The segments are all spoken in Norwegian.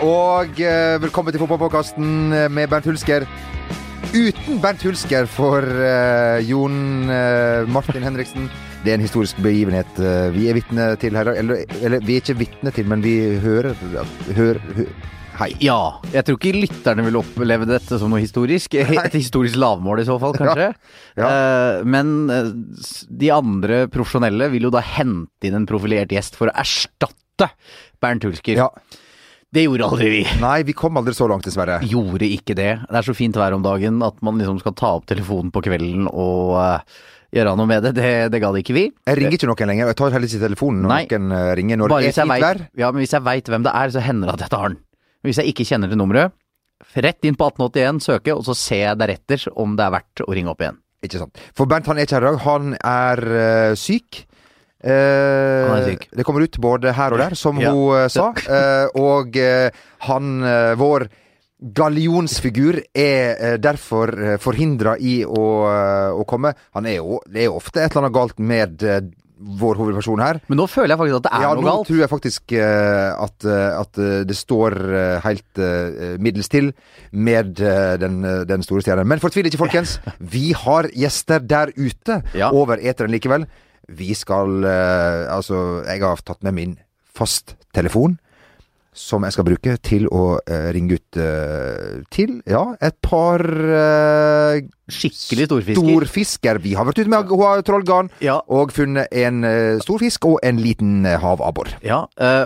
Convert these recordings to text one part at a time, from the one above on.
Og eh, velkommen til Fotballpåkasten med Bernt Hulsker. Uten Bernt Hulsker for uh, Jon uh, Martin Henriksen. Det er en historisk begivenhet uh, vi er vitne til her. Eller, eller vi er ikke vitne til, men vi hører, hører, hører Hei. Ja. Jeg tror ikke lytterne vil oppleve dette som noe historisk. Et historisk lavmål i så fall, kanskje. Ja. Eh, men eh, de andre profesjonelle vil jo da hente inn en profilert gjest for å erstatte Bernt Hulsker. Ja. Det gjorde aldri vi. Nei, vi kom aldri så langt, dessverre. Gjorde ikke det. Det er så fint vær om dagen at man liksom skal ta opp telefonen på kvelden og uh, gjøre noe med det. Det, det gadd ikke vi. Jeg ringer ikke noen lenger. Jeg tar heller ikke telefonen når Nei. noen eh, ringer når Bare det er fint vær. ja, men hvis jeg veit hvem det er, så hender det at jeg tar den. Hvis jeg ikke kjenner til nummeret, rett inn på 1881, søke, og så ser jeg deretter om det er verdt å ringe opp igjen. Ikke sant. For Bernt han er ikke her i dag. Han er eh, syk. Eh. Det kommer ut både her og der, som Ja. hun eh, sa. Eh, og eh, han, eh, vår gallionsfigur, er derfor forhindra i å, å komme. Han er jo, det er jo ofte et eller annet galt med vår hovedperson her. Men nå føler jeg faktisk at det er ja, noe nå tror jeg faktisk uh, at, at det står uh, helt middels til med den, den store stjernen. Men fortvil ikke, folkens. Vi har gjester der ute Ja. over eteren likevel. Vi skal eh, Altså, jeg har tatt med min fasttelefon. Som jeg skal bruke til å eh, ringe ut eh, til ja, et par Skikkelig storfisker. storfisker. Vi har vært ute med Trollgarn Ja. og funnet en stor fisk og en liten havabbor. Ja,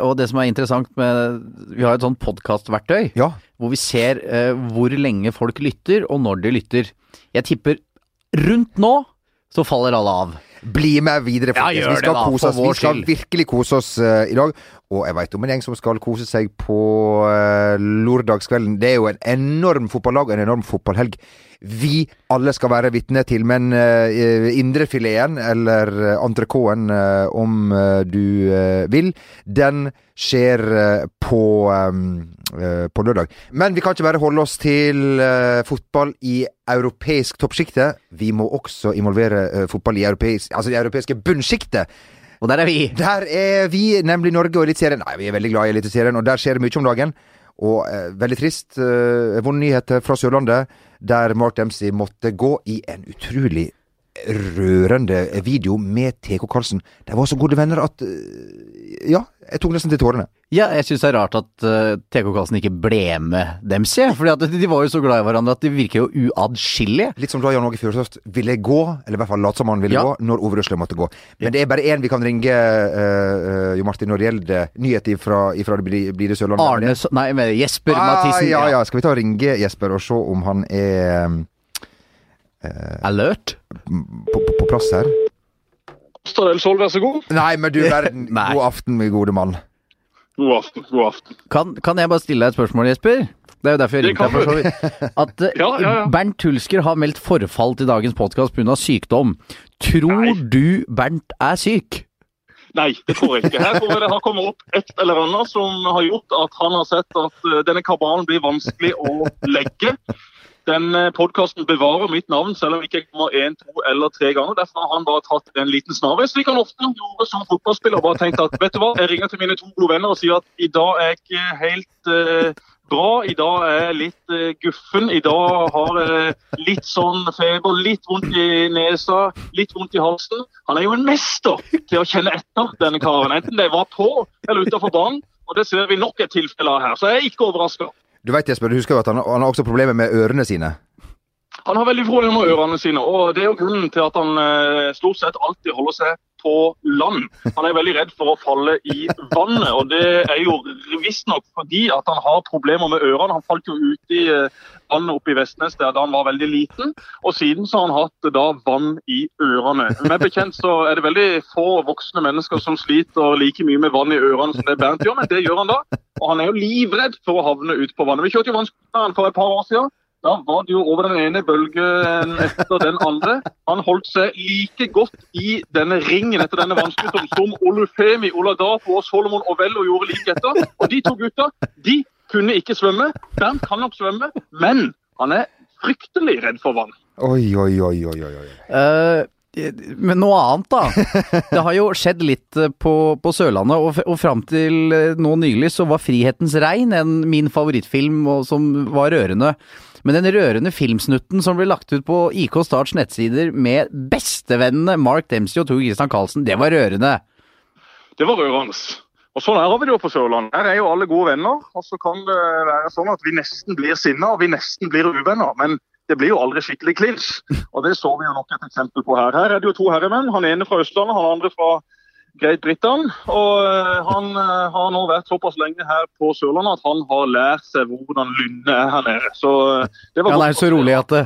og det som er interessant med Vi har et sånt podkastverktøy Ja. hvor vi ser hvor lenge folk lytter, og når de lytter. Jeg tipper rundt nå så faller alle av. Bli med videre, Ja, folkens. gjør vi skal da, kose oss. Vi skal virkelig kose oss uh, i dag. Og jeg veit om en gjeng som skal kose seg på uh, lørdagskvelden. Det er jo en enorm fotballag og en enorm fotballhelg vi alle skal være vitne til. Men uh, indrefileten, eller uh, entrecôten uh, om uh, du eh, vil, den skjer eh, på, um, eh, på lørdag. Men vi kan ikke bare holde oss til eh, fotball i europeisk toppsjikte. Vi må også involvere eh, fotball i europeisk, altså det europeiske bunnsjiktet. Og der er vi. Der er vi, nemlig Norge og Eliteserien. Nei, vi er veldig glad i Eliteserien, og der skjer det mye om dagen. Og eh, veldig trist. Eh, vonde nyheter fra Sørlandet, der Mark Dempsey måtte gå i en utrolig rørende video med TK Karlsen. De var så gode venner at eh, Ja, jeg tok nesten til tårene. Ja, jeg syns det er rart at uh, TK Karlsen ikke ble med Dempsey. Fordi at de var jo så glad i hverandre at de virker jo uadskillige. Litt som da Jan Åge Fjørtoft ville gå, eller i hvert fall late som han ville Ja. gå, når Ove Røsle måtte gå. Men det er bare én vi kan ringe, uh, Jo Martin, når det gjelder nyheter fra, ifra det det Sørlandet. Arne S- Nei, med Jesper ah, Mathisen. Ja, ja. Skal vi ta og ringe Jesper og se om han er Alert. på, på, på plass her? Stadel Sol, vær så god. Nei, men du verden. God aften, min gode mann. God aften. god aften. Kan, kan jeg bare stille deg et spørsmål, Jesper? Det er jo derfor jeg ringte deg, for så vidt. At eh, Ja, ja, ja. Bernt Hulsker har meldt forfall til dagens podkast pga. sykdom. Tror Nei. du Bernt er syk? Nei, det tror jeg ikke. Her tror jeg det har kommet opp et eller annet som har gjort at han har sett at eh, denne kabalen blir vanskelig å legge. Den podkasten bevarer mitt navn, selv om ikke jeg kommer én, to eller tre ganger. Derfor har han bare tatt en liten snarvei, slik han ofte gjorde som fotballspiller. bare tenkt at vet du hva, jeg ringer til mine to gode venner og sier at i dag er jeg ikke helt uh, bra. I dag er jeg litt uh, guffen. I dag har jeg litt sånn feber, litt vondt i nesa, litt vondt i halsen. Han er jo en mester til å kjenne etter denne karen, enten det var på eller utenfor banen. Og det ser vi nok et tilfelle av her, så jeg er ikke overraska. Du vet, Jesper, du husker jo at han, han har også problemer med ørene sine. Han har veldig problemer under ørene sine, og det er jo grunnen til at han eh, stort sett alltid holder seg på land. Han er veldig redd for å falle i vannet, og det er jo visstnok fordi at han har problemer med ørene. Han falt jo uti i vannet oppe i Vestnes der da han var veldig liten, og siden så har han hatt da vann i ørene. Med bekjent så er det veldig få voksne mennesker som sliter like mye med vann i ørene som det Bernt gjør, men det gjør han da. Og han er jo livredd for å havne ut på vannet. Vi kjørte jo vannskuteren for et par år siden. Da var det jo over den ene bølgen etter den andre. Han holdt seg like godt i denne ringen etter denne vannskuteren som Olufemi, Oladapo og Solomon Ovello gjorde like etter. Og de to gutta de kunne ikke svømme. Bernt kan nok svømme, men han er fryktelig redd for vann. Oi, oi, oi, oi, oi. oi. Men noe annet, da. Det har jo skjedd litt eh, på, på Sørlandet, og, og fram til eh, nå nylig så var 'Frihetens regn' en, min favorittfilm og, som var rørende. Men den rørende filmsnutten som ble lagt ut på IK Starts nettsider med bestevennene Mark Dempsey og Tor Christian Karlsen, det var rørende. Det var rørende. Og Sånn er vi det jo på Sørlandet. Her er jo alle gode venner. Og så kan det være sånn at vi nesten blir sinna og vi nesten blir uvenner. Men det blir jo aldri skikkelig klins. Og det så vi jo nok et eksempel på her. Her er det jo to herremenn. Han ene fra Østlandet, han andre fra Greit Brittan. Og eh, han eh, har nå vært såpass lenge her på Sørlandet at han har lært seg hvordan lynnet er her nede. Så eh, det var ja, han er så rolig at det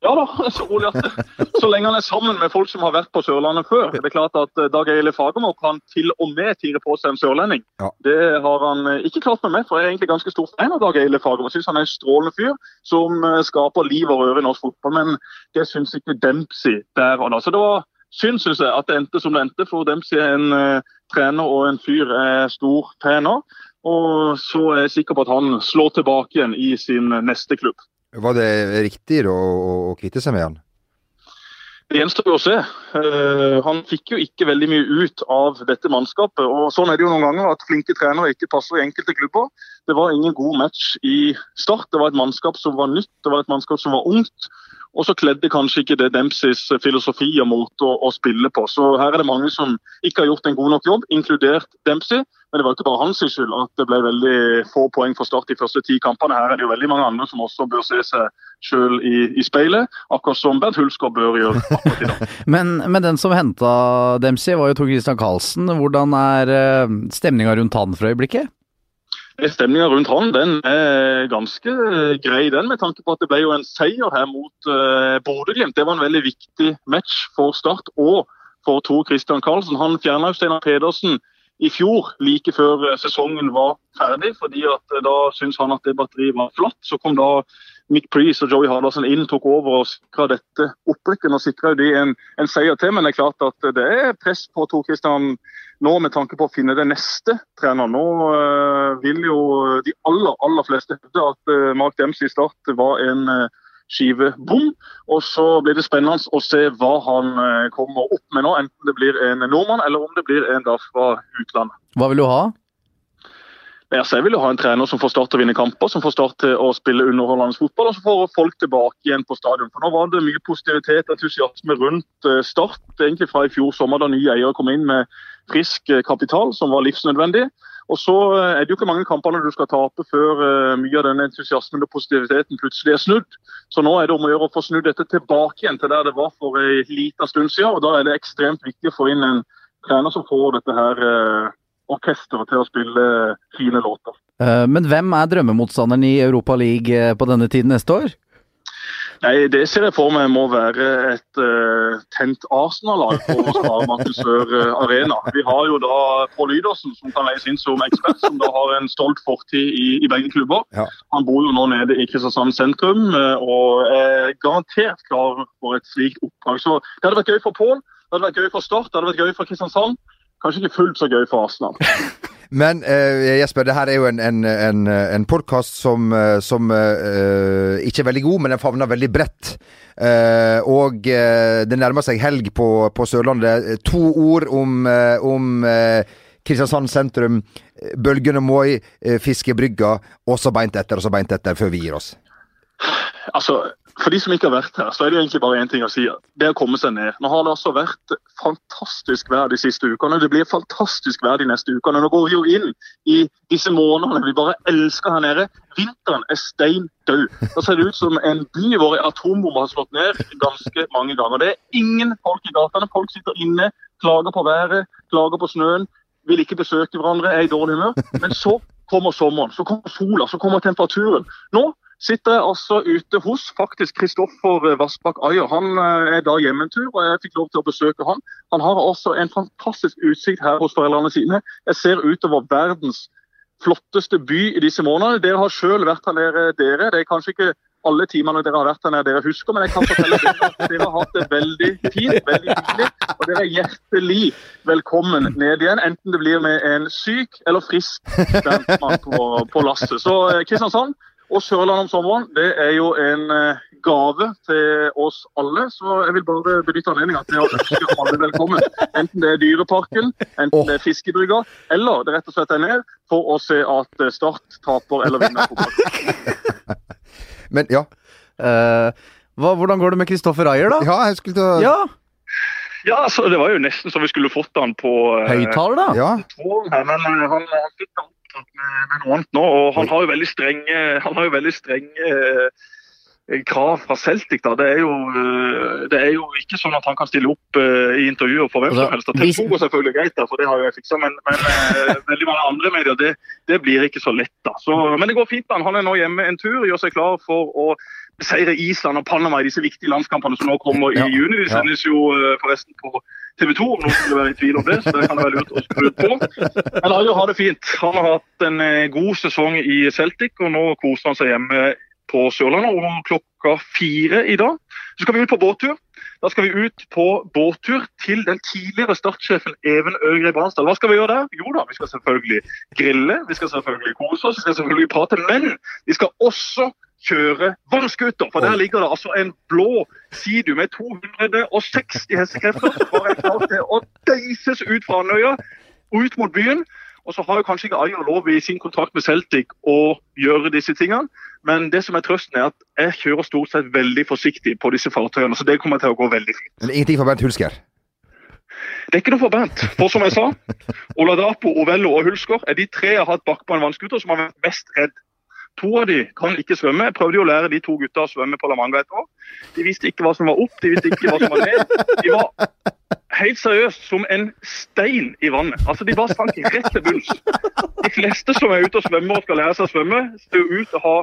ja da, så rolig at så lenge han er sammen med folk som har vært på Sørlandet før. Det er klart at eh, Dag Eile Fagermo kan til og med tire på seg en sørlending. Ja. Det har han eh, ikke klart med meg, for jeg er egentlig ganske stor fan av Dag Eile Fagermo. Syns han er en strålende fyr som eh, skaper liv og røre i norsk fotball. Men det syns ikke Dempsey der og da. Så det var synd, syns jeg, at det endte som det endte. For Dempsey er en uh, trener og en fyr jeg er stor fan av. Og så er jeg sikker på at han slår tilbake igjen i sin neste klubb. Var det riktig å, å kvitte seg med han? Det gjenstår å se. Uh, han fikk jo ikke veldig mye ut av dette mannskapet. og Sånn er det jo noen ganger at flinke trenere ikke passer i enkelte klubber. Det var ingen god match i start. Det var et mannskap som var nytt, det var et mannskap som var ungt. Og så kledde kanskje ikke det Dempseys filosofi og måte å, å, spille på. Så her er det mange som ikke har gjort en god nok jobb, inkludert Dempsey. Men det var ikke bare hans skyld at det ble veldig få poeng for Start de første ti kampene. Her er det jo veldig mange andre som også bør se seg sjøl i, i, speilet, akkurat som Bernt Hulsker bør gjøre akkurat i dag. men, men, den som henta Dempsey, var jo Tor Christian Karlsen. Hvordan er uh, stemninga rundt han for øyeblikket? Stemninga rundt han den er ganske grei, den, med tanke på at det ble jo en seier her mot uh, Bodø-Glimt. Det var en veldig viktig match for Start og for Tor Christian Karlsen. Han fjerna Steinar Pedersen i fjor, like før eh, sesongen var ferdig. fordi at eh, Da syntes han at det batteriet var flatt. Så kom da Mick Preece og Joey Hardasson inn, tok over og sikra dette opprykket. Nå sikra de en, en, seier til, men det er klart at det er press på Tor Christian nå med tanke på å finne den neste treneren. Nå uh, vil jo de aller, aller fleste hevde at uh, Mark Dempsey i start var en uh, skive bom. Og så blir det spennende å se hva han eh, kommer opp med nå. Enten det blir en nordmann eller om det blir en da fra utlandet. Hva vil du ha? Jeg vil jo ha en trener som får Start til å vinne kamper, som får Start til å spille underholdende fotball, og så får folk tilbake igjen på stadion. For Nå var det mye positivitet og entusiasme rundt eh, Start, egentlig fra i fjor sommer, da nye eiere kom inn med frisk eh, kapital, som var livsnødvendig. Og så eh, er det jo ikke mange kampene du skal tape før mye av den entusiasmen og positiviteten plutselig er snudd. Så nå er det om å gjøre å få snudd dette tilbake igjen til der det var for en liten stund siden. Og da er det ekstremt viktig å få inn en trener som får dette her orkesteret til å spille fine låter. Uh, men hvem er drømmemotstanderen i Europa League på denne tiden neste år? Nei, Det ser jeg for meg må være et uh, tent Arsenal-lag på Sparebanken Sør Arena. Vi har jo da Pål Lydersen, som kan leies inn som ekspert, som da har en stolt fortid i, i begge klubber. Ja. Han bor jo nå nede i Kristiansand sentrum og er garantert klar for et slikt oppdrag. Så Det hadde vært gøy for Pål, det hadde vært gøy for Start, det hadde vært gøy for Kristiansand. Kanskje ikke fullt så gøy for Arsenal. Men uh, Jesper, det her er jo en, en, en, en podkast som, uh, som uh, ikke er veldig god, men den favner veldig bredt. og det nærmer seg helg på, på Sørlandet. To ord om, om Kristiansand sentrum. Bølgene Moi, Fiskebrygga, og så beint etter og så beint etter før vi gir oss. Altså, for de som ikke har vært her, så er det egentlig bare én ting å si. Det er å komme seg ned. Nå har det altså vært fantastisk vær de siste ukene. Det blir fantastisk vær de neste ukene. Nå går vi jo inn i disse månedene vi bare elsker her nede. Vinteren er stein død. Da ser det ut som en by hvor atombomber har slått ned ganske mange ganger. Det er ingen folk i gatene. Folk sitter inne, klager på været, klager på snøen, vil ikke besøke hverandre, er i dårlig humør. Men så kommer sommeren, så kommer sola, så kommer temperaturen. Nå sitter jeg altså ute hos faktisk Kristoffer Vassbakk Ayer. Han eh, er da hjemmetur, og jeg fikk lov til å besøke han. Han har også en fantastisk utsikt her hos foreldrene sine. Jeg ser utover verdens flotteste by i disse månedene. Dere har selv vært her nede, dere. Det er kanskje ikke alle timene dere har vært her nede dere husker, men jeg kan fortelle dere at dere har hatt det veldig fint, veldig hyggelig. Og dere er hjertelig velkommen ned igjen, enten det blir med en syk eller frisk på, på lasset. Så eh, Kristiansand, og Sørlandet om sommeren det er jo en uh, gave til oss alle. Så jeg vil bare benytte anledningen til å ønske alle velkommen. Enten det er Dyreparken, enten det er Fiskebrygga, eller det rett og slett er ned for å se at Start taper eller vinner fotball. Men ja. Uh, hva, hvordan går det med Kristoffer Ayer, da? Ja, jeg skulle til å Ja, Ja, så Det var jo nesten så vi skulle fått han på eh, høyttaler, da. Ja. her, men eh, han, han fikk da opptatt med, med noe annet nå. Og han har jo veldig strenge, han har jo veldig strenge eh, krav fra Celtic. da. Det er, jo, eh, det er jo ikke sånn at han kan stille opp eh, i intervjuer for hvem Altså, som helst. Telefon går selvfølgelig greit, da, for det har jo jeg fiksa, men, men eh, veldig mange andre medier, det, det blir ikke så lett. da. Så, men det går fint. da. Han er nå hjemme en tur, gjør seg klar for å seire Island og Panama i disse viktige landskampene som nå kommer Ja, i juni. De sendes jo forresten på TV 2, om noen skulle være i tvil om det. så det kan det være lurt å skru på. Men Ayo har det fint. Han har hatt en eh, god sesong i Celtic, og nå koser han seg hjemme på Sørlandet. Om klokka fire i dag så skal vi ut på båttur. Da skal vi ut på båttur til den tidligere startsjefen Even Øgre Bransdal. Hva skal vi gjøre der? Jo da, vi skal selvfølgelig grille, vi skal selvfølgelig kose oss, vi skal selvfølgelig prate. Men vi skal også kjøre vannscooter. For der ligger det altså en blå Sidu med 260 hestekrefter som bare er klar til å deises ut fra Andøya ut mot byen. Og så har jo kanskje ikke Ayer lov i sin kontrakt med Celtic å gjøre disse tingene. Men det som er trøsten er at jeg kjører stort sett veldig forsiktig på disse fartøyene. Så det kommer til å gå veldig fint. Men ingenting for Bernt Hulsker. Det er ikke noe for Bernt. For som jeg sa, Oladapo, Ovello og Hulsker er de tre jeg har hatt bakpå en vannskuter som har vært mest redd. To av de kan ikke svømme. Jeg prøvde jo å lære de to gutta å svømme på La Manga et år. De visste ikke hva som var opp, de visste ikke hva som var ned. De var helt seriøst som en stein i vannet. Altså, De bare sank rett til bunns. De fleste som er ute og svømmer og skal lære seg å svømme, ser ut til å ha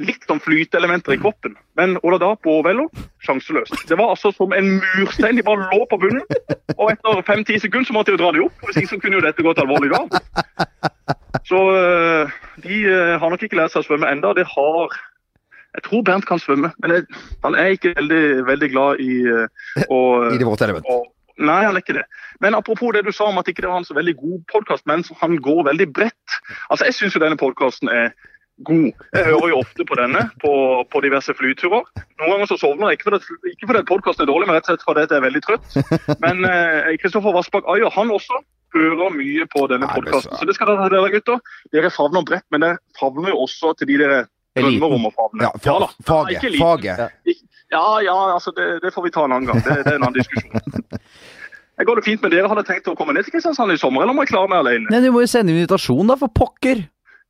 litt sånn flyteelementer i kroppen. Men Ola Dapo og Vello, sjanseløst. Det var altså som en murstein. De bare lå på bunnen. Og etter fem-ti sekunder så måtte de jo dra dem opp. Hvis ikke så kunne jo dette gått alvorlig galt. Så øh, de øh, har nok ikke lært seg å svømme enda. Det har Jeg tror Bernt kan svømme, men jeg, han er ikke veldig, veldig glad i øh, å I det våte element. nei, han er ikke det. Men apropos det du sa om at ikke det var en så veldig god podkast, men han går veldig bredt. Altså, Jeg syns jo denne podkasten er god. Jeg hører jo ofte på denne på, på diverse flyturer. Noen ganger så sovner jeg, ikke fordi, ikke fordi podkasten er dårlig, men rett og slett fordi jeg er veldig trøtt. Men eh, Kristoffer Vassbakk Ayer, han også hører mye på denne podkasten. så- det skal dere ha, dere gutter. Dere favner bredt, men dere favner jo også til de dere drømmer om å favne. Ja, fa da. faget. Ikke. Faget. Ja, ja, altså det, det får vi ta en annen gang. Det, det er en annen diskusjon. Jeg går det fint med dere? Hadde tenkt å komme ned til Kristiansand i sommer, eller må jeg klare meg alene? Nei, Du må jo sende invitasjon, da, for pokker!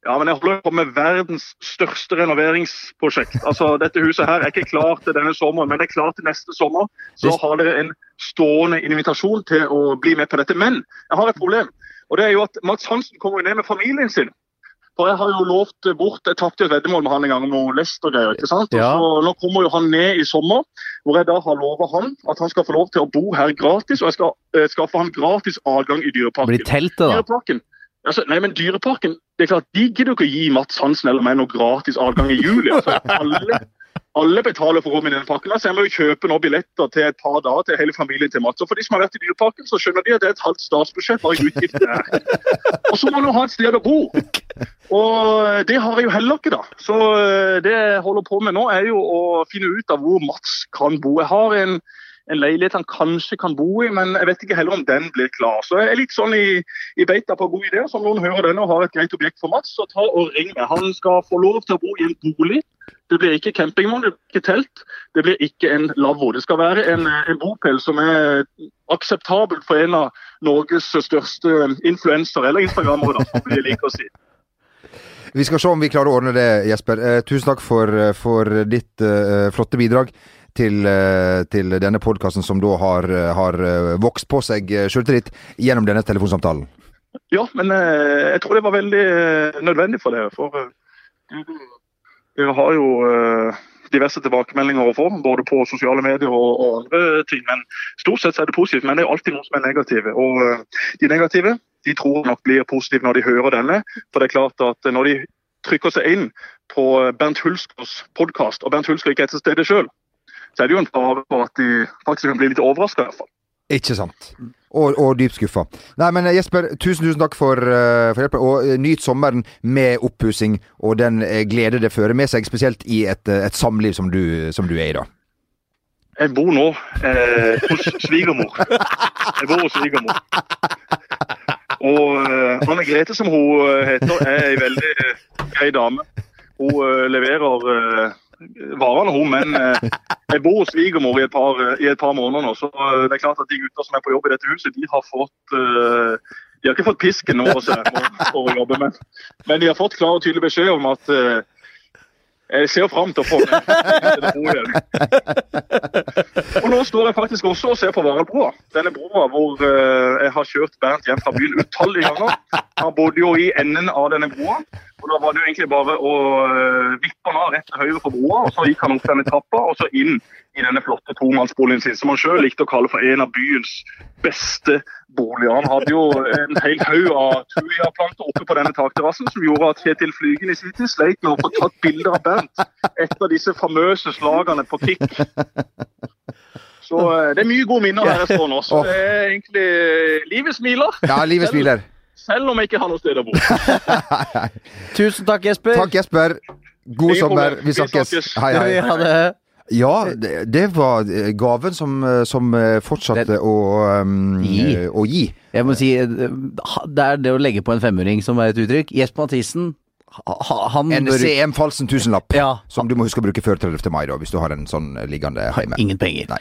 Ja, men jeg holder på med verdens største renoveringsprosjekt. Altså, Dette huset her er ikke klart til denne sommeren, men det er klart til neste sommer. Så har dere en stående invitasjon til å bli med på dette. Men jeg har et problem. Og det er jo at Mats Hansen kommer ned med familien sin. For jeg har jo lovt bort Jeg tapte et veddemål med han en gang om noe Leicester-greier. ikke sant? Og Ja. så Nå kommer jo han ned i sommer, hvor jeg da har lova han at han skal få lov til å bo her gratis. Og jeg skal eh, skaffe han gratis adgang i Dyreparken. Blir teltet, da. Dyreparken. Altså, nei, men Dyreparken det er klart, De gidder ikke å gi Mats Hansen eller meg noe gratis adgang i juli. Altså, alle, alle betaler for rom i denne pakken. Altså, jeg må jo kjøpe nå billetter til et par dager til hele familien til Mats. Og for de som har vært i Dyreparken, så skjønner de at det er et halvt statsbudsjett bare i utgifter her. Og så må man jo ha et sted å bo. Og det har jeg jo heller ikke, da. Så eh, det jeg holder på med nå, er jo å finne ut av hvor Mats kan bo. Jeg har en en leilighet han kanskje kan bo i, men jeg vet ikke heller om den blir klar. Så jeg er litt sånn i, i beita på gode ideer. Så om noen hører denne og har et greit objekt for Mats, så ta og ring meg. Han skal få lov til å bo i en bolig. Det blir ikke campingvogn, det blir ikke telt, det blir ikke en lavvo. Det skal være en, en bopel som er akseptabel for en av Norges største influensere, eller instagrammere, som vi liker å si. Vi skal se om vi klarer å ordne det, Jesper. Eh, tusen takk for, eh, for ditt eh, flotte bidrag til, eh, til denne podkasten, som da har, eh, har eh, vokst på seg selvtillit gjennom denne telefonsamtalen. Ja, men jeg tror det var veldig nødvendig for det. For vi har jo diverse tilbakemeldinger å få, både på sosiale medier og, og andre ting. Men stort sett er det positivt, men det er alltid noen som er negative. Og de negative de tror nok blir positive når de hører denne. For det er klart at når de trykker seg inn på Bernt Hulskers podkast, og Bernt Hulsker ikke er til stede sjøl, så er det jo en fare for at de faktisk kan bli litt overraska, i hvert fall. Ikke sant? Og, og dypt skuffa. Nei, men Jesper, tusen tusen takk for, uh, for hjelpen. Og uh, nyt sommeren med oppussing og den uh, glede det fører med seg, spesielt i et, et samliv som du, som du er i da. Jeg bor nå eh, hos svigermor. Jeg bor hos svigermor. Og uh, Anne Grete, som hun heter, er ei veldig grei dame. Hun leverer varene, hun, men jeg bor hos svigermor i, i, et par måneder nå. Så det er klart at de gutta som er på jobb i dette huset, de har fått De har ikke fått pisken nå for, å jobbe, men, men de har fått klar og tydelig beskjed om at jeg ser fram til å få den Og nå står jeg faktisk også og ser på Vareldbroa. Denne broa hvor jeg har kjørt Bernt hjem fra byen utallige ganger. Han bodde jo i enden av denne broa. Og Da var det jo egentlig bare å uh, vippe han av rett til høyre på broa, og så gikk han opp denne trappa og så inn i denne flotte tomannsboligen sin, som han sjøl likte å kalle for en av byens beste boliger. Han hadde jo en hel haug av tuiaplanter oppe på denne takterrassen som gjorde at Kjetil Flygen i sin tid sleit med å få tatt bilder av Bernt etter disse famøse slagene på Kikk. Så eh, det er mye gode minner her jeg står nå. Så det er egentlig Livet smiler. Ja, livet smiler. Selv om jeg ikke har noe sted å bo. Tusen takk, Jesper. Takk, Jesper. God sommer. Vi snakkes. Hei, hei. Ja, det. Ja, det, det, var eh, gaven som, eh, som eh, fortsatte det, å, um, gi. å, gi. Jeg må si, det er det å legge på en femøring som er et uttrykk. Jesper Mathisen han En bør... CM Falsen tusenlapp, ja. som du må huske å bruke før 30. mai, da, hvis du har en sånn liggende hjemme. Ingen penger. Nei.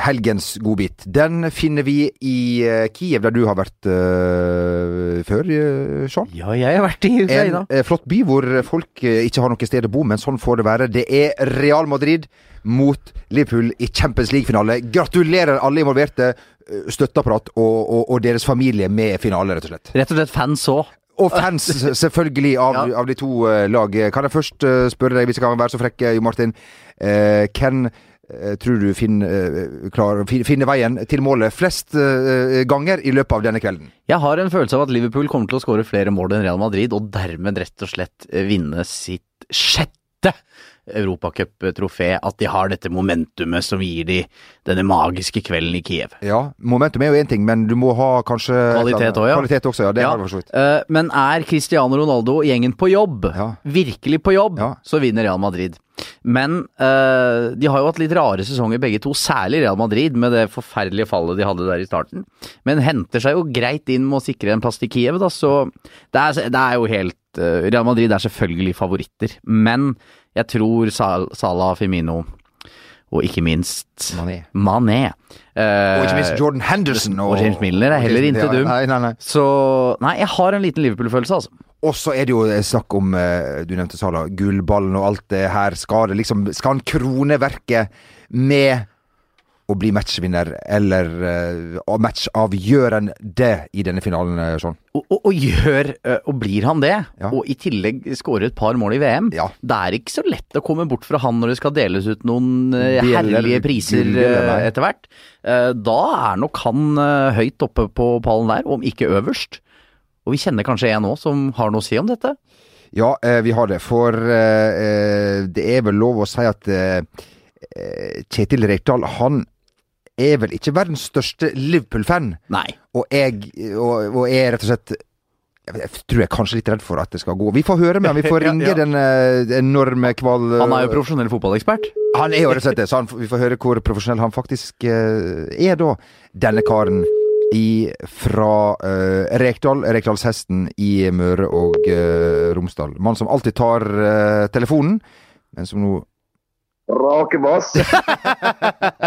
helgens godbit, den finner vi i uh, Kiev, der du har vært uh, før, uh, Sean. Ja, jeg har vært i Ukraina. En flott by hvor folk ikke har noe sted å bo, men sånn får det være. Det er Real Madrid mot Liverpool i Champions League-finale. Gratulerer alle involverte, støtteapparat og, og, og, deres familie med finale, rett og slett. Rett og slett fans òg. Og fans, selvfølgelig, av, ja. av de to lag. Kan jeg først spørre deg, hvis jeg kan være så frekk, Jo Martin. Hvem Eh, tror du finner, eh, klar, finner veien til målet flest eh, ganger i løpet av denne kvelden? Jeg har en følelse av at Liverpool kommer til å skåre flere mål enn Real Madrid, og dermed rett og slett vinne sitt sjette europacuptrofé, at de har dette momentumet som gir de denne magiske kvelden i Kiev. Ja, momentum er jo én ting, men du må ha kanskje Kvalitet også, ja. Kvalitet også, ja. Det Ja, vidt. eh, men er Cristiano Ronaldo og gjengen på jobb, Ja. virkelig på jobb, Ja. så vinner Real Madrid. Men uh, de har jo hatt litt rare sesonger begge to, særlig Real Madrid med det forferdelige fallet de hadde der i starten. Men henter seg jo greit inn med å sikre en plass til Kiev, da, så det er, det er jo helt Real Madrid er selvfølgelig favoritter, men jeg tror Sal Salah Firmino og ikke minst Mané. Mané. Uh, Og ikke minst Jordan Henderson. og James Miller er heller ikke dum. Nei, nei, nei. Så Nei, jeg har en liten Liverpool-følelse, altså. Og så er det jo snakk om, eh, du nevnte Sala, gullballen og alt det her. Skal det liksom Skal han krone verket med å bli matchvinner, eller uh, matchavgjørende i denne finalen, eh, sånn? Og, og, og gjør øh, Og blir han det, Ja. og i tillegg skårer et par mål i VM Ja. Det er ikke så lett å komme bort fra han når det skal deles ut noen øh, herlige priser etter hvert. Eh, Da er nok han høyt oppe på pallen der, om ikke øverst. Og vi kjenner kanskje en òg som har noe å si om dette. Ja, eh, vi har det. For eh, eh, det er vel lov å si at eh, eh, Kjetil Rekdal, han er vel ikke verdens største Liverpool-fan. Nei. Og jeg og, og er rett og slett jeg, tror jeg er kanskje litt redd for at det skal gå. Vi får høre med han. Vi får ringe ja. den eh, enorme kval... Han er jo profesjonell fotballekspert. Han er jo rett og slett det, så han, vi får høre hvor profesjonell han faktisk eh, er, da. Denne karen i, fra uh, Rekdal, Rekdalshesten i Møre og eh, Romsdal. Mann som alltid tar eh, telefonen, men som nå Rake bass.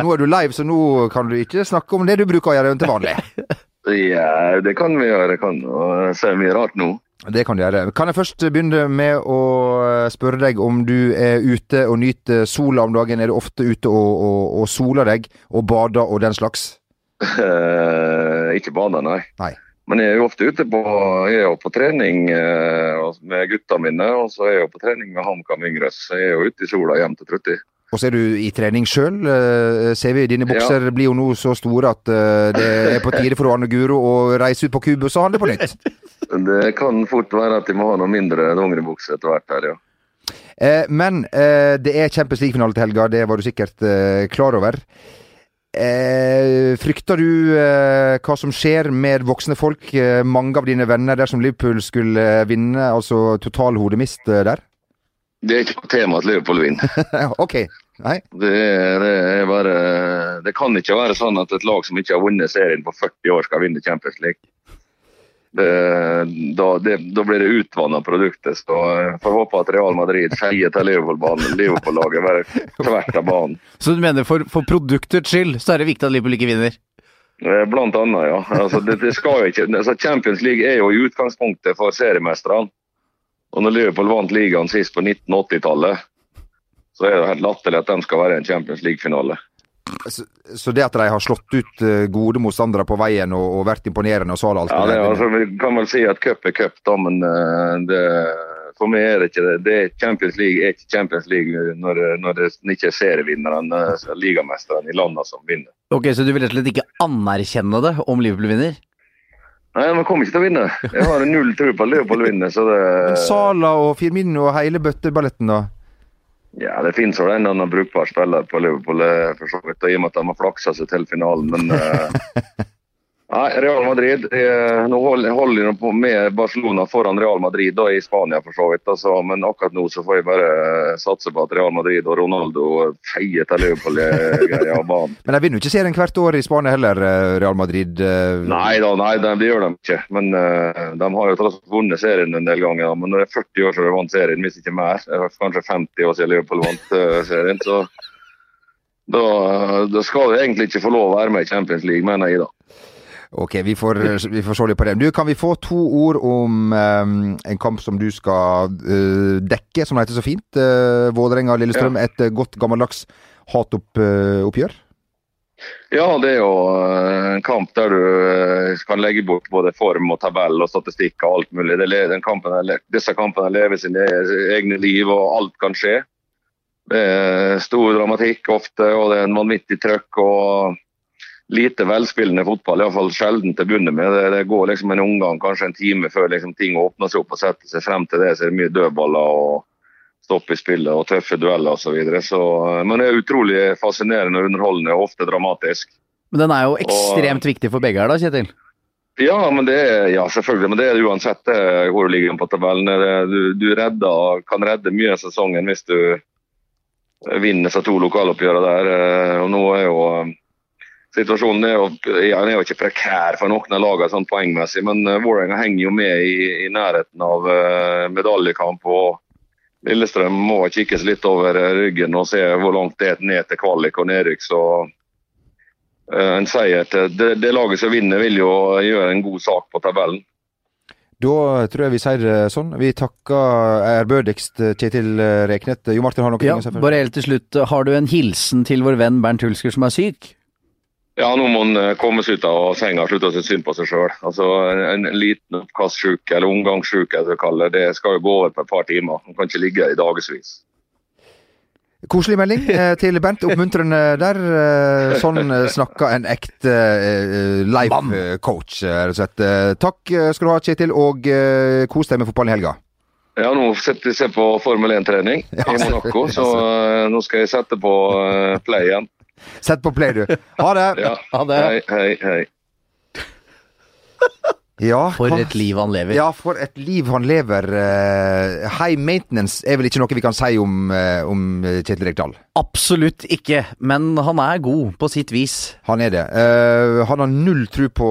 Nå er du live, så nå kan du ikke snakke om det du bruker å gjøre til vanlig. Ja, det kan vi gjøre. Jeg kan si mye rart nå. Det kan du gjøre. Kan jeg først begynne med å spørre deg om du er ute og nyter sola om dagen? Er du ofte ute og, og, og soler deg, og bader og den slags? Eh, ikke bader, nei. Nei. Men jeg er jo ofte ute på, jeg er jo på trening eh, med gutta mine, og så er jeg jo på trening med HamKam Yngres. Jeg er jo ute i sola jevnt og trutt i. Og så er du i trening sjøl. Ser vi dine bukser blir jo nå så store at eh, det er på tide for Anne Guro å reise ut på Kubus og handle på nytt. Det kan fort være at de må ha noe mindre dongeribukse etter hvert her, ja. Eh, Men eh, det er Champions League-finale til helga, det var du sikkert eh, klar over. Eh, frykter du eh, hva som skjer med voksne folk? Eh, mange av dine venner dersom Liverpool skulle eh, vinne, altså total hodemist eh, der? Det er ikke noe tema at Liverpool vinner. ok. Nei. Det, det, er bare, det kan ikke være sånn at et lag som ikke har vunnet serien på 40 år, skal vinne Champions League. Det, da, det, da blir det utvanna produktet. Så jeg får håpe at Real Madrid feier til Liverpool-banen. Liverpool-laget bare tvert av banen. Så du mener for, for produktets skyld så er det viktig at Liverpool ikke vinner? Eh, Blant annet, ja. Altså, det, det skal ikke, altså, Champions League er jo i utgangspunktet for seriemesterne. Og når Liverpool vant ligaen sist på 1980-tallet, så er det helt latterlig at de skal være i en Champions League-finale. Så, så det at de har slått ut eh, gode motstandere på veien og, og vært imponerende, og så alt Ja, det, er altså, Vi kan vel si at cup er cup, da, men eh, det, for meg er det ikke det. det er Champions League er ikke Champions League når, når det ikke er serievinneren, ligamesteren i landene som vinner. Ok, Så du vil rett og slett ikke anerkjenne det om Liverpool vinner? Nei, Man kommer ikke til å vinne. Jeg har null tro på at Liverpool vinner. så det... Men Sala og Firmino og hele bøtteballetten, da? Ja, Det finnes vel en eller annen brukbar spiller på Liverpool, eh, for så vidt, i og med at de har flaksa seg til finalen. Men eh, nei, Real Madrid eh, Nå holder de på med Barcelona foran Real Madrid da, i Spania, for så vidt. Altså, men akkurat nå så får jeg bare eh, satse på at Real Madrid og Ronaldo feier til Liverpool-greia av banen. Men de vinner jo ikke serien hvert år i Spania heller, eh, Real Madrid. eh. Nei da, nei, det, gjør de ikke. Men eh, de har jo tross alt vunnet serien en del ganger. Men når det er 40 år siden de vant serien, hvis ikke mer, er kanskje 50 år siden Liverpool vant eh, serien, så da, da skal de egentlig ikke få lov å være med i Champions League, mener jeg da. Ok, vi får, vi får se litt på det. Du, Kan vi få to ord om um, en kamp som du skal uh, dekke, som det heter så fint? Uh, Vålerenga-Lillestrøm. Et uh, godt gammeldags hatoppgjør? Ja, det er jo eh, en kamp der du eh, kan legge bort både form og tabell og statistikk og alt mulig. Det, le- den kampen, disse kampene lever sine egne liv, og alt kan skje. Det er stor dramatikk ofte, og det er en vanvittig trøkk. og Lite velspillende fotball, iallfall sjelden til å begynne med. Det, det går liksom en omgang, kanskje en time før liksom ting åpner seg opp og setter seg frem til det. Så er det mye dødballer og stopp i spillet og tøffe dueller osv. Så videre. så, eh, men det er utrolig fascinerende og underholdende og ofte dramatisk. Men den er jo ekstremt viktig for begge her da, Kjetil. Ja, men det ja, selvfølgelig, men det er det uansett hvor du ligger på tabellen. Du, du redder, kan redde mye av sesongen hvis du vinner seg to lokaloppgjør der. eh, Og nå er jo eh, Situasjonen er jo, er jo ikke prekær for noen av lagene sånn poengmessig, men uh, Vålerenga henger jo med i, i nærheten av uh, medaljekamp. og Lillestrøm må kikkes litt over eh, ryggen og se hvor langt det er ned til kvalik og nedrykk. så uh, en seier til det, det laget som vinner, vil jo gjøre en god sak på tabellen. Da tror jeg vi sier det sånn. Vi takker ærbødigst Kjetil Reknet. Jo Martin har noe Ja, å si? bare helt til slutt, har du en hilsen til vår venn Bernt Hulsker som er syk? Ja, nå må han eh, komme seg ut av senga og slutte å synes synd på seg sjøl. Altså, en, en liten oppkastsjuke, eller omgangssjuke, som vi kaller det, det skal jo gå over på et par timer. Han kan ikke ligge i dagevis. Koselig melding eh, til Bernt. Oppmuntrende der. Eh, sånn snakker en ekte life coach, rett og slett. Takk skal du ha, Kjetil, og kos deg med fotballen i helga. Ja, nå setter jeg på Formel 1-trening Ja, i Monaco, så nå skal jeg sette på play igjen. Sett på play, du. Ha det! Ja. Ha det. Hei, hei, hei. Ja, For et liv han lever. Ja, for et liv han lever. Eh, high maintenance er vel ikke noe vi kan si om, eh, om Kjetil Rekdal. Absolutt ikke, men han er god på sitt vis. Han er det. Uh, han har null tro på,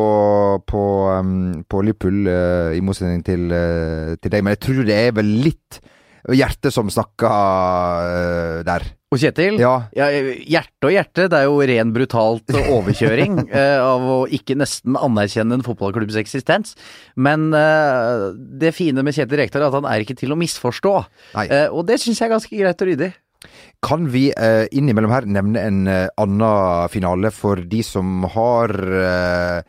på, um, på Liverpool, uh, i motsetning til, uh, til deg, men jeg tror det er vel litt hjertet som snakka uh, der. Og Kjetil, Ja. hjerte og hjerte, det er jo ren brutalt overkjøring uh, av å ikke nesten anerkjenne en fotballklubbs eksistens. Men uh, det fine med Kjetil Rekdal er at han er ikke til å misforstå. Eh, og det syns jeg er ganske greit og ryddig. Kan vi eh, innimellom her nevne en eh, annen finale for de som har eh,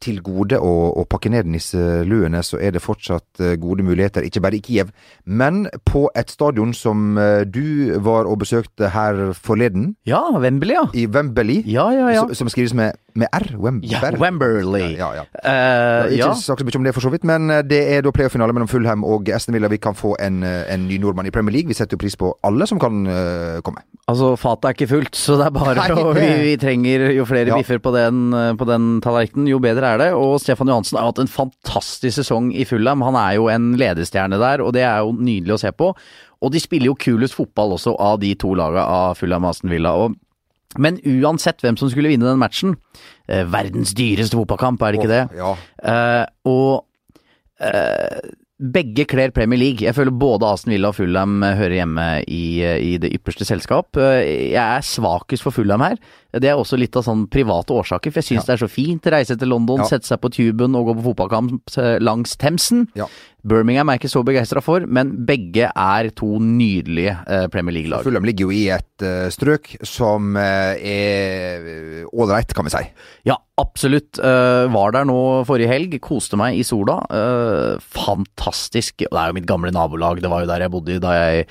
til gode å, å pakke ned nisseluene, så er det fortsatt eh, gode muligheter, ikke bare i Kiev, men på et stadion som eh, du var og besøkte her forleden, Ja, Wembley, ja. i Wembley, Ja, ja, ja. Som, som skrives med, med R. Wemberley. Ja, Wemberley. Ja, ja, ja. Eh, Ikke sagt så mye om det, for så vidt, men eh, det er da playoff-finale mellom Fulham og Aston Villa. Vi kan få en, eh, en ny nordmann i Premier League. Vi setter jo pris på alle som kan uh, komme. Altså, fatet er ikke fullt, så det er bare Nei, å vi, vi trenger Jo flere biffer på den, på den tallerkenen, jo bedre er det. Og Stefan Johansen har hatt en fantastisk sesong i Fulham. Han er jo en ledestjerne der, og det er jo nydelig å se på. Og de spiller jo kulest fotball også av de to laga av Fulham og Aston Villa. Og men uansett hvem som skulle vinne den matchen eh, Verdens dyreste fotballkamp, er det ikke det? Ja. Eh, og eh, begge kler Premier League. Jeg føler både Aston Villa og Fulham hører hjemme i, eh, i det ypperste selskap. Eh, jeg er svakest for Fulham her. Det er også litt av sånn private årsaker, for jeg syns det er så fint å reise til London, Ja. sette seg på tuben og gå på fotballkamp eh, langs Themsen. Ja. Birmingham er jeg ikke så begeistra for, men begge er to nydelige eh, Premier League-lag. Fulham ligger jo i et uh, strøk som uh, er ålreit, kan vi si. Ja, absolutt. Uh, var der nå forrige helg, koste meg i sola. Fantastisk. Det er jo mitt gamle nabolag, det var jo der jeg bodde da jeg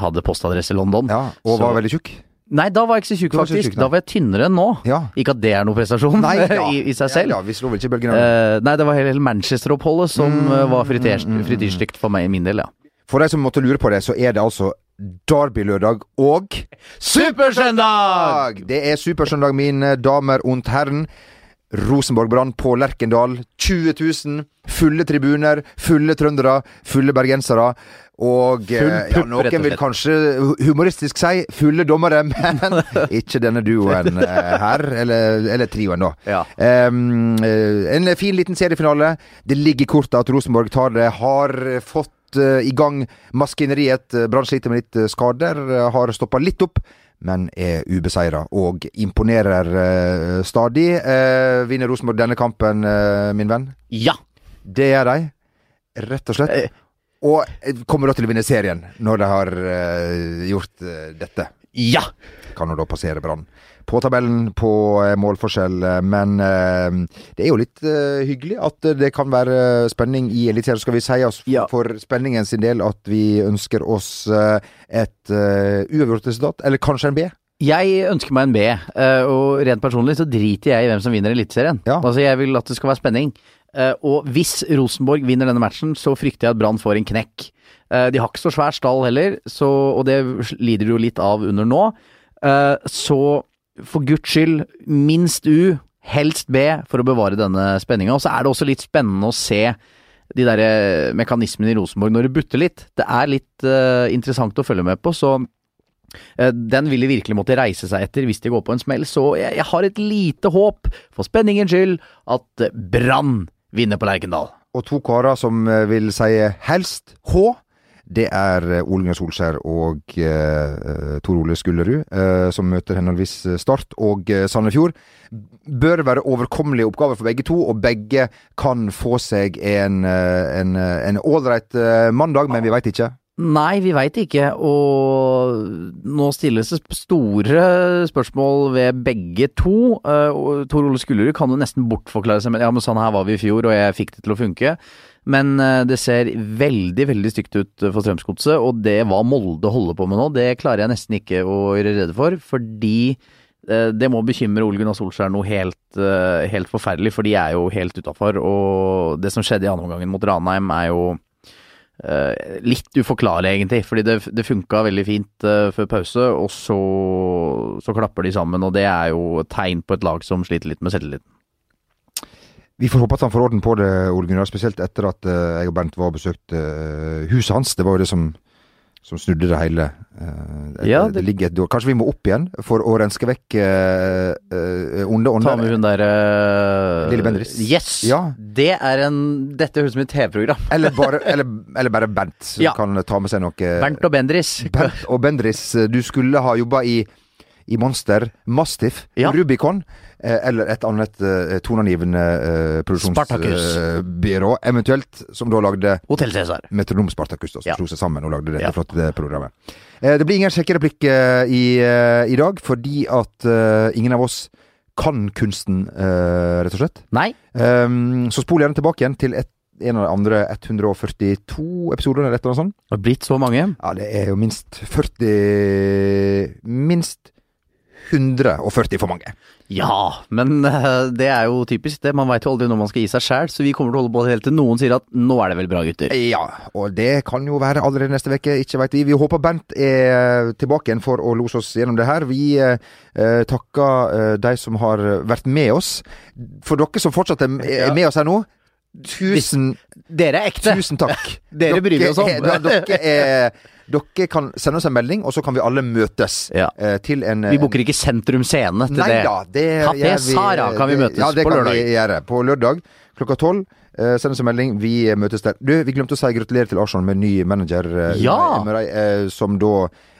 hadde postadresse i London. Ja, og Så- var veldig tjukk. Nei, da var jeg ikke så tjukk, faktisk. tjukk, da var jeg tynnere enn nå. Ja. Ikke at det er noen prestasjon Nei, ja. i, i seg selv. Ja, ja, vi slo vel ikke bølgen Eh, nei, det var hele Manchester-oppholdet som Mm, eh, var frityrs- frityrstygt for meg i min del, ja. For de som måtte lure på det, så er det altså Derby-lørdag og Supersøndag! Det er Supersøndag, mine damer und herren. Rosenborg Brann på Lerkendal. 20 000. Fulle tribuner, fulle trøndere, fulle bergensere. Og eh, Full ja, pupp, rett noen vil kanskje humoristisk si fulle dommere, men ikke denne duoen eh, her. Eller, eller trioen, da. Ja. Eh, en fin liten seriefinale. Det ligger i kortet at Rosenborg tar det. Har fått uh, i gang maskineriet. Brann sliter med litt eh, skader. eh, Har stoppa litt opp. Men er ubeseira og imponerer uh, stadig. Uh, vinner Rosenborg denne kampen, uh, min venn? Ja. Det gjør de. Rett og slett. Og eh, kommer da til å vinne serien når de har eh, gjort eh, dette Ja! kan hun da passere Brann på tabellen på målforskjell, men det er jo litt hyggelig at det kan være spenning i Eliteserien. Skal vi si oss Ja. for spenningen sin del at vi ønsker oss et uavgjort resultat, eller kanskje en B? Jeg ønsker meg en B, eh, og rent personlig så driter jeg i hvem som vinner Eliteserien. Ja. Altså, jeg vil at det skal være spenning. Eh, Og hvis Rosenborg vinner denne matchen, så frykter jeg at Brann får en knekk. Eh, De har ikke så svær stall heller, så, og det lider de jo litt av under nå. Så for guds skyld, minst U, helst B, for å bevare denne spenninga. Og så er det også litt spennende å se de der eh, mekanismene i Rosenborg når det butter litt. Det er litt interessant å følge med på, så den vil de virkelig måtte reise seg etter hvis de går på en smell. Så jeg, jeg har et lite håp, for spenningens skyld, at eh, Brann vinner på Lerkendal. Og to karer som eh, vil si helst H. Det er eh, Ole Gunnar Solskjær og eh, Tor Ole Skullerud, eh, som møter henholdsvis Start og eh, Sandefjord. Bør være overkommelige oppgaver for begge to, og begge kan få seg en eh, eh, ålreit eh, mandag, men vi veit ikke. Nei, vi veit ikke, og nå stilles det store spørsmål ved begge to. Og Tor Ole Skullerud kan jo nesten bortforklare seg med ja, men sånn her var vi i fjor, og jeg fikk det til å funke. Men eh, det ser veldig, veldig stygt ut for Strømsgodset, og det hva Molde holder på med nå, det klarer jeg nesten ikke å gjøre rede for, fordi eh, det må bekymre Ole Gunnar Solskjær noe helt, helt forferdelig, for de er jo helt utafor. Og det som skjedde i andre omgang mot Ranheim, er jo litt uforklarlig, egentlig. Fordi det, det funka veldig fint eh, før pause, og så, så klapper de sammen. Og det er jo et tegn på et lag som sliter litt med selvtilliten. Vi får håpe at han får orden på det, Ole Gunnar, spesielt etter at eh, jeg og Bernt var og besøkte eh, huset hans. Det var jo det som, som snudde det hele. Eh, det, Ja, det, det- ligger et dår. Kanskje vi må opp igjen for å renske vekk uh, onde Ta med hun derre Lille Bendriss. Yes! Ja. Det er en Dette høres ut som et TV-program. Eller eller, eller bare Bernt, som Ja. kan ta med seg noe Bernt og Bendriss. Bernt og Bendriss. du skulle ha jobba i, i Monster, Mastiff, Ja. Rubicon, eh, eller et annet uh, toneangivende uh, produksjonsbyrå, produksjonsbyrå, eventuelt, som da lagde Hotell Cæsar. Metronom Spartacus, da, som Ja. slo seg sammen og lagde dette Ja. flotte programmet. Eh, det blir ingen sjekkereplikk eh, i, eh, i dag, fordi at eh, ingen av oss kan kunsten, eh, rett og slett. Nei, Um, så spol gjerne tilbake igjen til et, en av de andre 142 episodene, eller et eller annet sånt. det har blitt så mange. Ja, det er jo minst 40 Minst 140 for mange. Ja, men eh, det er jo typisk det. Man veit jo aldri når man skal gi seg sjæl, så vi kommer til å holde på helt til noen sier at nå er det vel bra, gutter. Ja, og det kan jo være allerede neste uke, ikke veit vi. Vi håper Bent er tilbake igjen for å lose oss gjennom det her. Vi eh, takker eh, de som har vært med oss. For dere som fortsatt er, er med oss her nå, tusen, Dere er ekte. tusen takk. Dere bryr vi oss om. er- dere, er, dere kan sende oss en melding, og så kan vi alle møtes Ja. eh, til en Vi booker ikke Sentrum Scene til Nei det. da, det Kafé vi- Sara kan vi møtes ja, det på kan lørdag. Vi gjøre. På lørdag klokka tolv. Eh, send oss en melding. Vi eh, møtes der. Du, vi glemte å si gratulerer til Arsenal med ny manager, eh, Ja! Unai eh, som da eh, eh,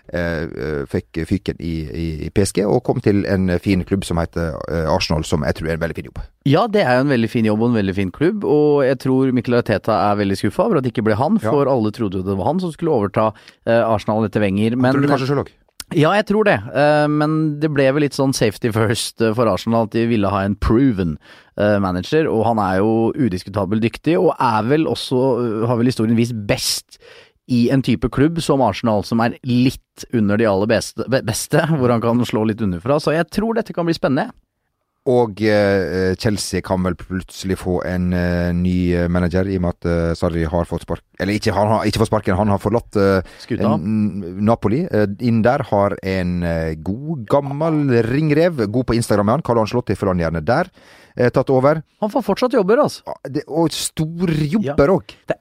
fikk fyken i, i, i PSG og kom til en fin klubb som heter eh, Arsenal, som jeg tror er en veldig fin jobb. Ja, det er jo en veldig fin jobb og en veldig fin klubb, og jeg tror Mikkel Arteta er veldig skuffa over at det ikke ble han, Ja. for alle trodde det var han som skulle overta eh, Arsenal etter Wenger. Men, tror du kanskje selv også? ja, jeg tror det, eh, men det ble vel litt sånn safety first eh, for Arsenal at de ville ha en proven eh, manager, og han er jo udiskutabelt dyktig, og er vel også, eh, har vel historien vist best i en type klubb som Arsenal, som er litt under de aller beste, beste hvor han kan slå litt underfra. Så jeg tror dette kan bli spennende. Og eh, Chelsea kan vel plutselig få en eh, ny manager, i og med at eh, Sarri har fått spark... Eller ikke, han har ikke fått sparken, han har forlatt eh, en- Napoli. Eh, inn der har en eh, god, gammel ringrev, god på Instagram med han, Carlo Ancelotti følger han gjerne der, tatt over. Han får fortsatt jobber, altså. Det, og storjobber òg. Det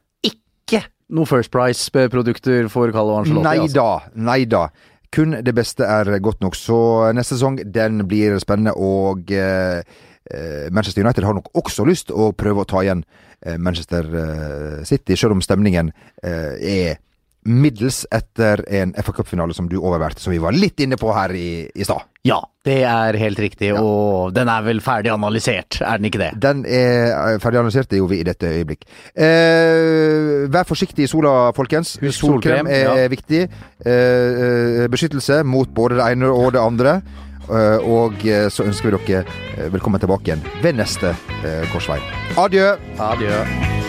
er noe First Price-produkter for Carlo Angelotti? Nei altså. da, nei da. Kun det beste er godt nok. Så neste sesong, den blir spennende, og eh, eh, Manchester United har nok også lyst å prøve å ta igjen eh, Manchester eh, City, selv om stemningen eh, er middels etter en FA Cup-finale som du overværte, som vi var litt inne på her i, i stad. Ja, det er helt riktig, og den er vel ferdig analysert, er den ikke det? Den er eh, ferdig analysert, det gjorde vi i dette øyeblikk. Eh, vær forsiktig i sola, folkens. Husk Solkrem solkrem, er ja. viktig. Eh, eh, beskyttelse mot både det ene og det andre. Eh, og eh, så ønsker vi dere velkommen tilbake igjen ved neste korsvei. Adjø! Adjø.